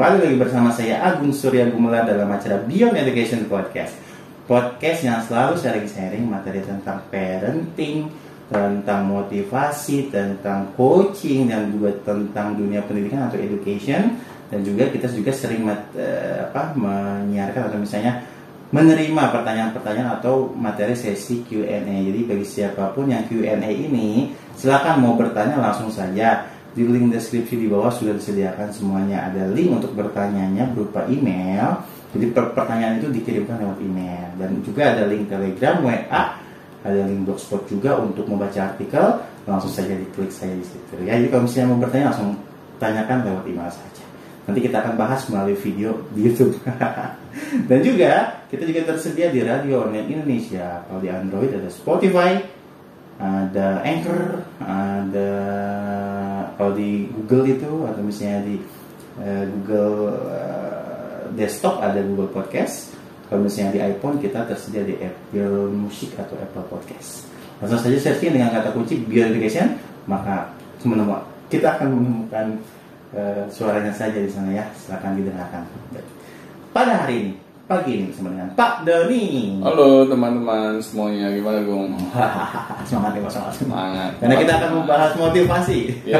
kembali lagi bersama saya Agung Surya Gumelar dalam acara Beyond Education Podcast. Podcast yang selalu sharing-sharing materi tentang parenting, tentang motivasi, tentang coaching dan juga tentang dunia pendidikan atau education dan juga kita juga sering eh, apa menyiarkan atau misalnya menerima pertanyaan-pertanyaan atau materi sesi Q&A. Jadi bagi siapa pun yang Q&A ini silakan mau bertanya langsung saja di link deskripsi di bawah sudah disediakan semuanya. Ada link untuk bertanyanya berupa email. Jadi pertanyaan itu dikirimkan lewat email. Dan juga ada link telegram WA ada link blogspot juga untuk membaca artikel. Langsung saja diklik saya di situ. Ya jadi kalau misalnya mau bertanya langsung tanyakan lewat email saja. Nanti kita akan bahas melalui video di YouTube. Dan juga kita juga tersedia di Radio Net Indonesia. Kalau di Android ada Spotify ada Anchor ada kalau di Google itu atau misalnya di uh, Google uh, desktop ada Google Podcast. Kalau misalnya di iPhone kita tersedia di Apple Music atau Apple Podcast. Langsung saja searching dengan kata kunci Education maka menemukan kita akan menemukan uh, suaranya saja di sana ya. Silahkan didengarkan. Pada hari ini pagi ini bersama dengan Pak Doni. Halo teman-teman semuanya, gimana Gung? semangat ya, semangat. Semangat. Karena kita akan membahas motivasi. Iya,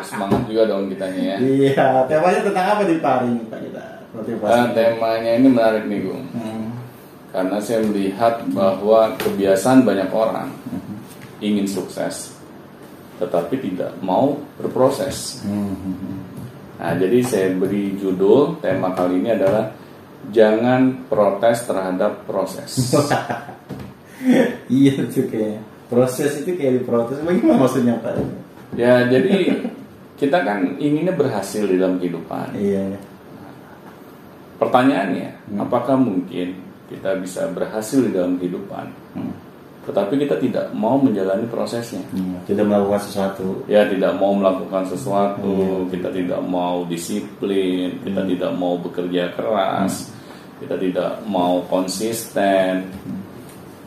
semangat juga dong kitanya ya. Iya, temanya tentang apa di Pak ini Pak kita? Motivasi. Nah, temanya ini menarik nih Gung. Hmm. Karena saya melihat bahwa kebiasaan banyak orang hmm. ingin sukses, tetapi tidak mau berproses. Hmm. Nah, jadi saya beri judul tema kali ini adalah jangan protes terhadap proses. iya tuh kayak proses itu kayak diprotes. Bagaimana maksudnya Pak? Ya jadi kita kan inginnya berhasil di dalam kehidupan. Iya. Pertanyaannya, hmm. apakah mungkin kita bisa berhasil di dalam kehidupan? Hmm. Tetapi kita tidak mau menjalani prosesnya. Hmm. Tidak melakukan sesuatu. Ya, tidak mau melakukan sesuatu. Hmm. Kita tidak mau disiplin. Kita hmm. tidak mau bekerja keras. Hmm kita tidak mau konsisten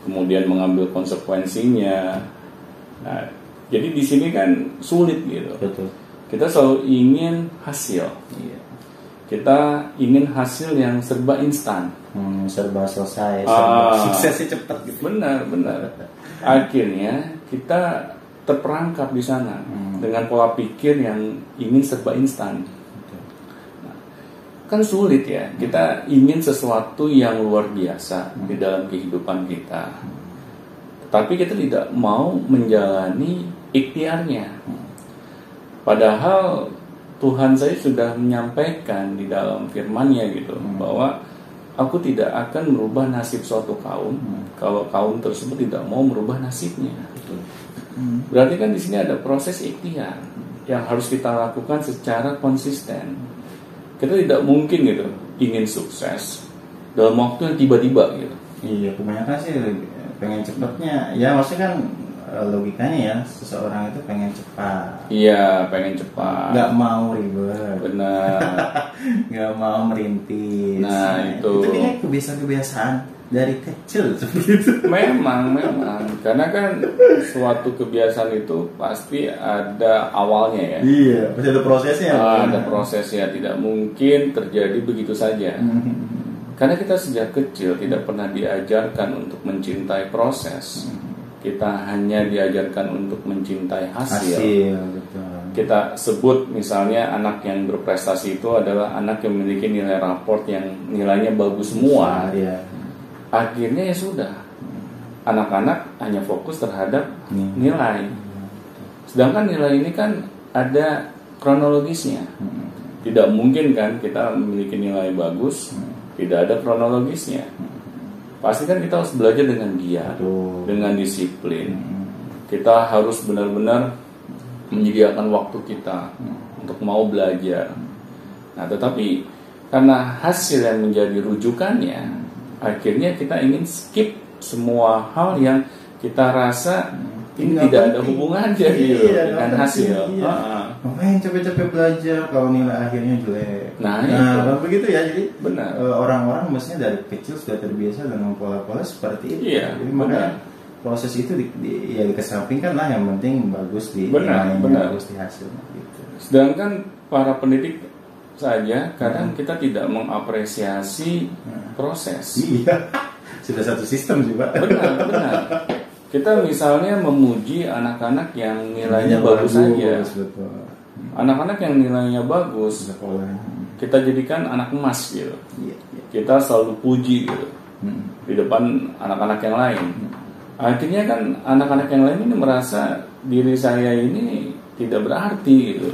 kemudian mengambil konsekuensinya. Nah jadi di sini kan sulit gitu. Betul. kita selalu ingin hasil. Iya. kita ingin hasil yang serba instan. Hmm, serba selesai serba ah, suksesnya cepat gitu. Benar benar. Akhirnya kita terperangkap di sana hmm. dengan pola pikir yang ingin serba instan kan sulit ya kita ingin sesuatu yang luar biasa di dalam kehidupan kita tapi kita tidak mau menjalani ikhtiarnya padahal Tuhan saya sudah menyampaikan di dalam firman-Nya gitu hmm. bahwa aku tidak akan merubah nasib suatu kaum hmm. kalau kaum tersebut tidak mau merubah nasibnya hmm. berarti kan di sini ada proses ikhtiar yang harus kita lakukan secara konsisten kita tidak mungkin gitu ingin sukses dalam waktu yang tiba-tiba gitu. Iya kebanyakan sih pengen cepatnya. Ya maksudnya kan eh, logikanya ya seseorang itu pengen cepat. Iya pengen cepat. Nggak mau ribet. Benar. Nggak mau merintis. Nah, itu. itu kayak kebiasaan-kebiasaan dari kecil seperti itu. Memang, memang. Karena kan suatu kebiasaan itu pasti ada awalnya ya. Iya, pasti ada prosesnya. Ah, ada prosesnya, tidak mungkin terjadi begitu saja. Hmm. Karena kita sejak kecil tidak pernah diajarkan untuk mencintai proses. Hmm. Kita hanya diajarkan untuk mencintai hasil. Hasil, betul. Kita sebut misalnya anak yang berprestasi itu adalah anak yang memiliki nilai raport yang nilainya bagus semua. Iya akhirnya ya sudah. Anak-anak hanya fokus terhadap hmm. nilai. Sedangkan nilai ini kan ada kronologisnya. Hmm. tidak mungkin kan kita memiliki nilai bagus hmm. tidak ada kronologisnya. Pasti kan kita harus belajar dengan giat dengan disiplin. Kita harus benar-benar menyediakan waktu kita untuk mau belajar. Nah tetapi karena hasil yang menjadi rujukannya akhirnya kita ingin skip semua hal yang kita rasa ini Nggak tidak ada hubungannya gitu iya, dengan hasil. Iya. Ngapain capek-capek belajar kalau nilai akhirnya jelek. Nah, nah itu. begitu ya. Jadi benar. Eh, orang-orang mestinya dari kecil sudah terbiasa dengan pola-pola seperti itu. Iya, jadi benar. proses itu di, di, ya dikesampingkan lah yang penting bagus di benar, benar. bagus di hasilnya gitu. Sedangkan para pendidik saja kadang kita tidak mengapresiasi proses. Iya. Sudah satu sistem juga. Benar, benar. Kita misalnya memuji anak-anak yang nilainya bagus saja. Anak-anak yang nilainya bagus, Sekolah. kita jadikan anak emas gitu. Iya, iya. Kita selalu puji gitu Hmm. di depan anak-anak yang lain. Akhirnya kan anak-anak yang lain ini merasa diri saya ini tidak berarti gitu.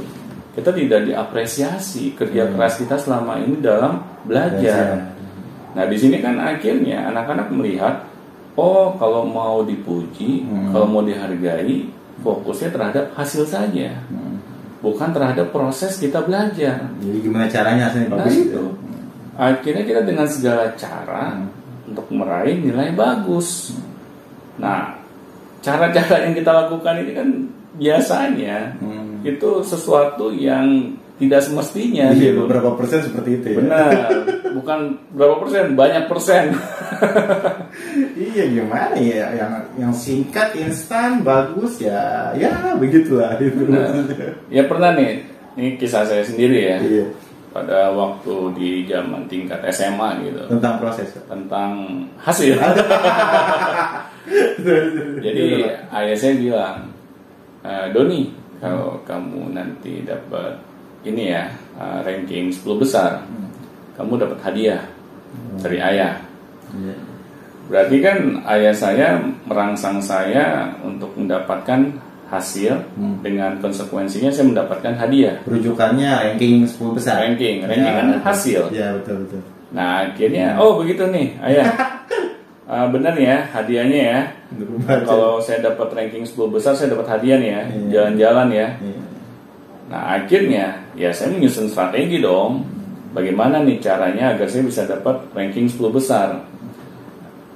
Kita tidak diapresiasi kerja Hmm. keras kita selama ini dalam belajar. Nah di sini kan akhirnya anak-anak melihat, oh kalau mau dipuji, Hmm. kalau mau dihargai, fokusnya terhadap hasil saja, Hmm. bukan terhadap proses kita belajar. Jadi gimana caranya hasilnya Nah bagus itu. Akhirnya kita dengan segala cara Hmm. untuk meraih nilai bagus. Nah, cara-cara yang kita lakukan ini kan biasanya Hmm. Itu sesuatu yang tidak semestinya Iya, gitu. beberapa persen seperti itu ya. Benar, bukan berapa persen, banyak persen. iya gimana ya yang yang singkat instan bagus ya ya begitulah itu Nah, ya pernah nih, ini kisah saya sendiri ya. iya Pada waktu di zaman tingkat SMA gitu, tentang proses tentang hasil. Jadi ayah saya bilang, "E, Doni, kalau kamu nanti dapat ini ya eh, ranking 10 besar, kamu dapat hadiah dari ayah. Iya. Berarti kan ayah saya merangsang saya untuk mendapatkan hasil Hmm. dengan konsekuensinya saya mendapatkan hadiah. rujukannya ranking 10 besar Ranking, ranking kan betul. hasil. ya betul betul Nah akhirnya, oh begitu nih ayah. Eh, benar ya hadiahnya ya. Kalau saya dapat ranking 10 besar saya dapat hadiah nih ya, Iya. jalan-jalan ya. Iya. Nah akhirnya ya saya menyusun strategi dong. Bagaimana nih caranya agar saya bisa dapat ranking 10 besar.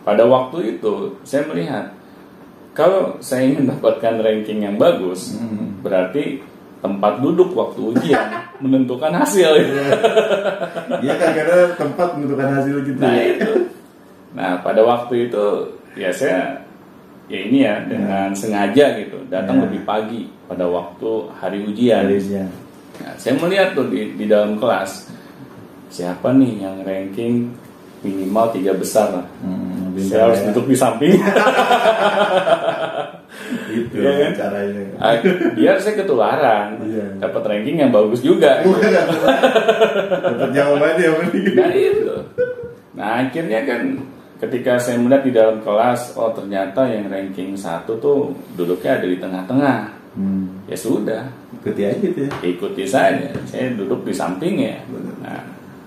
Pada waktu itu saya melihat kalau saya ingin mendapatkan ranking yang bagus, Hmm. berarti tempat duduk waktu ujian menentukan hasil. Iya kan karena tempat menentukan hasil gitu Nah ya. itu. Nah pada waktu itu ya saya ya ini ya dengan sengaja gitu datang Ya. lebih pagi pada waktu hari ujian. Hari ujian. Nah, saya melihat tuh di, di dalam kelas siapa nih yang ranking minimal tiga besar lah. Hmm, Saya harus ya. duduk di samping. gitu Iya kan? caranya Ah, Biar saya ketularan, Iya. dapat ranking yang bagus juga. dapat jawabannya yang penting Nah itu. Nah akhirnya kan ketika saya melihat di dalam kelas, oh ternyata yang ranking satu tuh duduknya ada di tengah-tengah. hmm. Ya sudah, ikuti aja gitu ya ikuti saja. Saya duduk di sampingnya. Nah,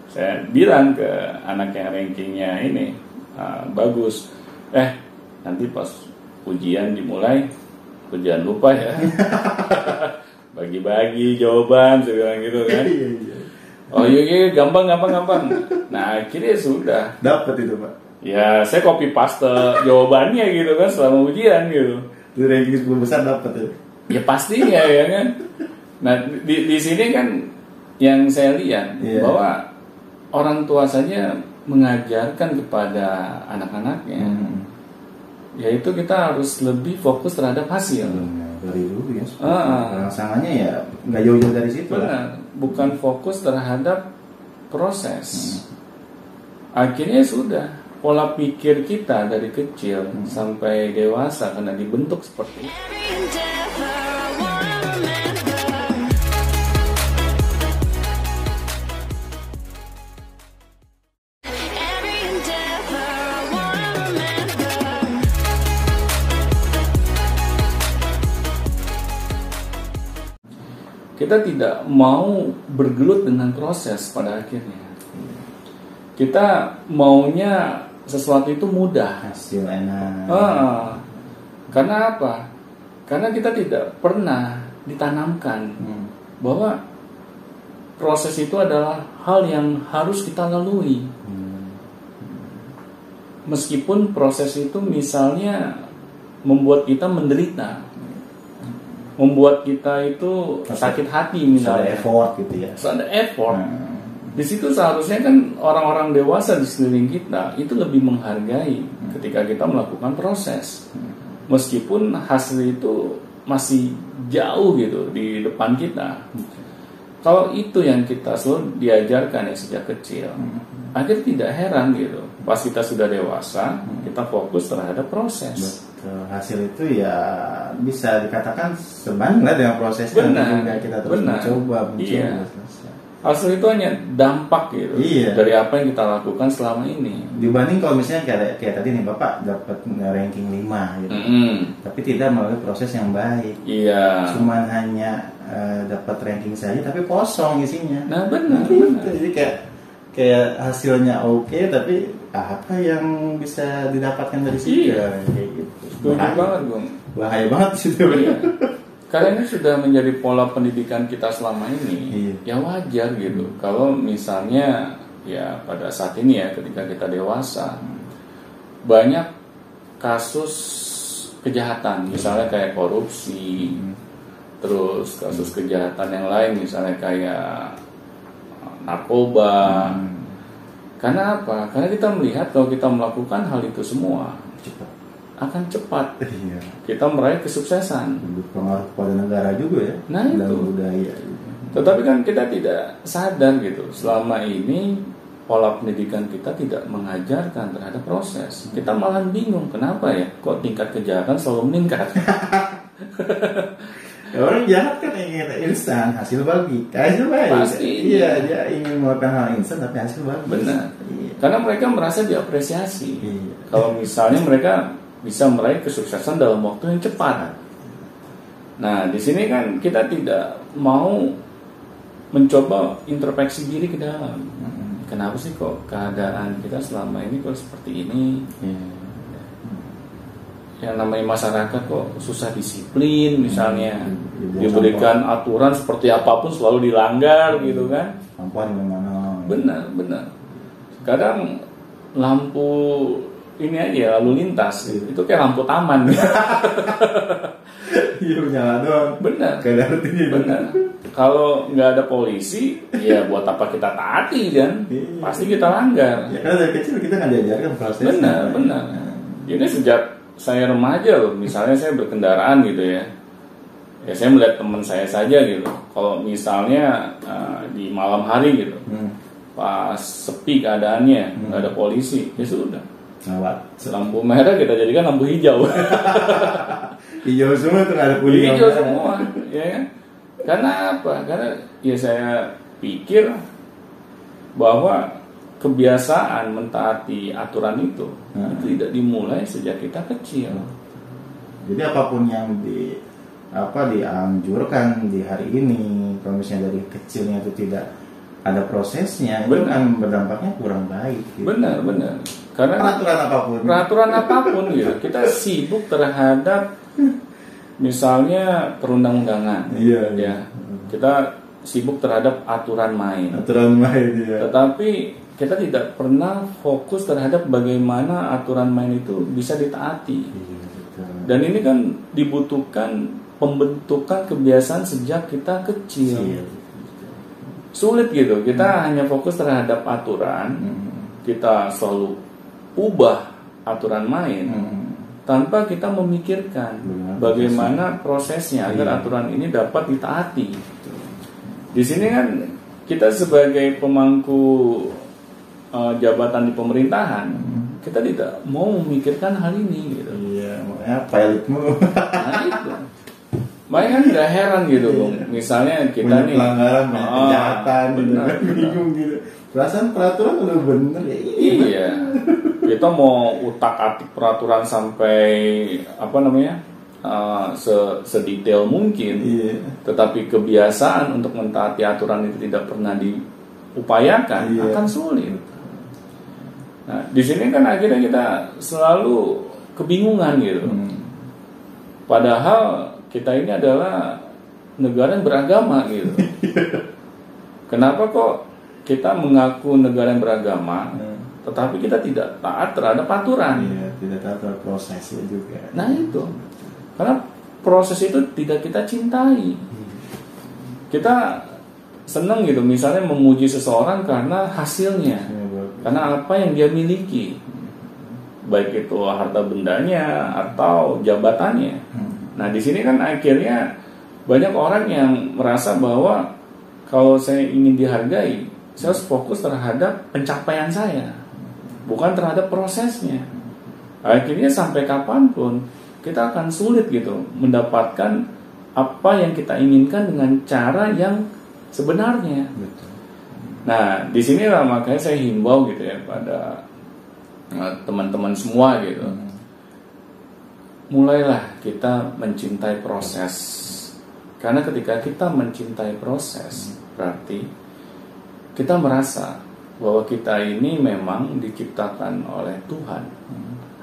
saya bilang ke anak yang rankingnya ini ah, bagus. Eh, nanti pas ujian dimulai, "Lu jangan lupa ya. Bagi-bagi jawaban, saya bilang gitu kan. iya iya Oh iya, iya gampang, gampang, gampang. Nah akhirnya sudah. dapat itu pak Ya saya copy paste jawabannya gitu kan selama ujian gitu. itu ranking 10 besar dapat ya Ya pastinya ya kan. Nah di, di sini kan yang saya lihat Iya. bahwa orang tua saja mengajarkan kepada anak-anaknya, Hmm. yaitu kita harus lebih fokus terhadap hasil. Nah, dari dulu ya Ah. rangsangannya ya nggak jauh-jauh dari situ lah Benar, bukan fokus terhadap proses. Akhirnya sudah pola pikir kita dari kecil sampai dewasa karena dibentuk seperti itu. Kita tidak mau bergelut dengan proses pada akhirnya. Kita maunya sesuatu itu mudah. hasil enak karena apa? Karena kita tidak pernah ditanamkan Hmm. bahwa proses itu adalah hal yang harus kita lalui. Hmm. Meskipun proses itu misalnya membuat kita menderita, membuat kita itu sakit hati Ada misalnya, effort gitu ya ada effort. Hmm. Di situ seharusnya kan orang-orang dewasa di sekeliling kita itu lebih menghargai ketika kita melakukan proses. Meskipun hasil itu masih jauh gitu di depan kita. kalau itu yang kita selalu diajarkan ya sejak kecil, akhirnya tidak heran gitu. Pas kita sudah dewasa, kita fokus terhadap proses. Betul. Hasil itu ya bisa dikatakan sebanding lah dengan prosesnya Benar, Ketika kita terus benar. mencoba, mencoba. Iya. Hasil itu hanya dampak gitu Iya. dari apa yang kita lakukan selama ini. Dibanding kalau misalnya kayak, kayak tadi nih Bapak dapat ranking 5 gitu. Mm-mm. Tapi tidak melalui proses yang baik. Iya. Cuman hanya eh, dapat ranking saja tapi kosong isinya. Nah benar, Gitu. benar. Jadi kayak kayak hasilnya oke tapi apa yang bisa didapatkan dari situ Iya. kayak gitu. Setuju Bahaya. banget, Bung. Bahaya banget situ. Iya. Karena ini sudah menjadi pola pendidikan kita selama ini, Iya. ya wajar gitu. Kalau misalnya ya pada saat ini ya ketika kita dewasa, banyak kasus kejahatan, misalnya kayak korupsi, terus kasus kejahatan yang lain, misalnya kayak uh, narkoba. Hmm. Karena apa? Karena kita melihat kalau kita melakukan hal itu semua Cepat. Akan cepat Iya. kita meraih kesuksesan. Berpengaruh pada negara juga ya. Nah, dalam itu. budaya. Tetapi kan kita tidak sadar gitu. Selama ini pola pendidikan kita tidak mengajarkan terhadap proses. Kita malah bingung kenapa ya kok tingkat kejahatan selalu meningkat. Ya, orang jahat kan ingin instan hasil bagi hasil baik Pasti. iya dia ingin melakukan hal instan tapi hasil bagus Benar. iya. Karena mereka merasa diapresiasi. Iya. Kalau misalnya mereka bisa meraih kesuksesan dalam waktu yang cepat. Nah, di sini kan kita tidak mau mencoba introspeksi diri ke dalam. Kenapa sih kok keadaan kita selama ini kok seperti ini? Iya. yang namanya masyarakat kok susah disiplin misalnya Hmm. diberikan aturan seperti apa pun selalu dilanggar gitu kan Perempuan di mana benar benar kadang lampu ini aja lalu lintas itu kayak lampu taman iya nyala doang benar gak ada artinya benar kalau nggak ada polisi ya buat apa kita taati kan Iya. pasti kita langgar ya karena dari kecil kita nggak diajarkan prosesnya Benar, benar. Ini sejak saya remaja loh, misalnya saya berkendaraan gitu ya. Ya saya melihat teman saya saja gitu. Kalau misalnya eh, di malam hari gitu, hmm. pas sepi keadaannya, nggak ada polisi, ya sudah. Ngawat Lampu merah kita jadikan lampu hijau. hijau semua ada kuning hijau semua, ya kan? Karena apa? Karena ya saya pikir bahwa kebiasaan mentaati aturan itu Hmm. itu tidak dimulai sejak kita kecil. jadi apa pun yang di apa dianjurkan di hari ini kalau misalnya dari kecilnya itu tidak ada prosesnya itu Benar. kan berdampaknya kurang baik gitu. Benar, benar. Karena peraturan apa pun peraturan apa pun gitu, kita sibuk terhadap misalnya perundang-undangan. Iya, iya. Ya. Kita sibuk terhadap aturan main. aturan main ya Tetapi kita tidak pernah fokus terhadap bagaimana aturan main itu bisa ditaati. Iya. Dan ini kan dibutuhkan pembentukan kebiasaan sejak kita kecil. Iya. Sulit gitu. Kita hanya fokus terhadap aturan, Hmm. kita selalu ubah aturan main Hmm. tanpa kita memikirkan Bagaimana bagaimana prosesnya agar Iya. aturan ini dapat ditaati. Di sini kan kita sebagai pemangku eh, jabatan di pemerintahan, kita tidak mau memikirkan hal ini gitu. Iya, makanya pilotmu Nah itu. Makanya kan nggak heran gitu, Bung. Misalnya kita punya nih pelanggaran, banyak Ah, kejahatan, gitu benar, kan, benar. bingung gitu. Perasaan peraturan udah bener ya. Iya. Kita mau utak-atik peraturan sampai apa namanya? uh, se- sedetail mungkin. Iya. Tetapi kebiasaan untuk mentaati aturan itu tidak pernah diupayakan Iya. akan sulit. Nah, di sini kan akhirnya kita selalu kebingungan gitu. Hmm. Padahal kita ini adalah negara yang beragama gitu. Kenapa kok kita mengaku negara yang beragama, Hmm. Tetapi kita tidak taat terhadap aturan? Iya, tidak tahu soal prosesnya juga. Nah itu, karena proses itu tidak kita cintai. Kita senang gitu, misalnya memuji seseorang karena hasilnya, Iya, karena apa yang dia miliki, baik itu harta bendanya atau jabatannya. Hmm. Nah di sini kan akhirnya banyak orang yang merasa bahwa kalau saya ingin dihargai, saya harus fokus terhadap pencapaian saya, bukan terhadap prosesnya. Akhirnya sampai kapan pun kita akan sulit gitu mendapatkan apa yang kita inginkan dengan cara yang sebenarnya. Betul. Nah, di sinilah makanya saya himbau gitu ya pada eh, teman-teman semua gitu. Mulailah kita mencintai proses. Karena ketika kita mencintai proses, berarti kita merasa bahwa kita ini memang diciptakan oleh Tuhan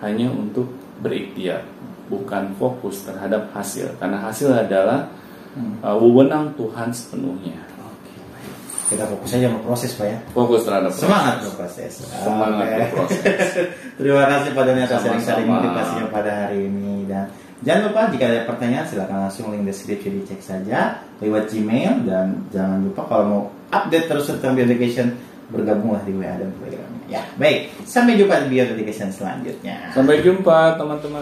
hanya untuk berikhtiar, bukan fokus terhadap hasil. Karena hasil adalah uh, wewenang Tuhan sepenuhnya. Oke. Kita fokus aja sama proses Pak ya. Fokus terhadap proses. Semangat berproses. Semangat Oke. berproses. Terima kasih Pak Doni atas sharing-sharing motivasinya pada hari ini dan jangan lupa jika ada pertanyaan silakan langsung link deskripsi dicek saja lewat Gmail dan jangan lupa kalau mau update terus tentang Education bergabunglah di WA dan programnya. Ya, baik. Sampai jumpa di Education selanjutnya. Sampai jumpa teman-teman.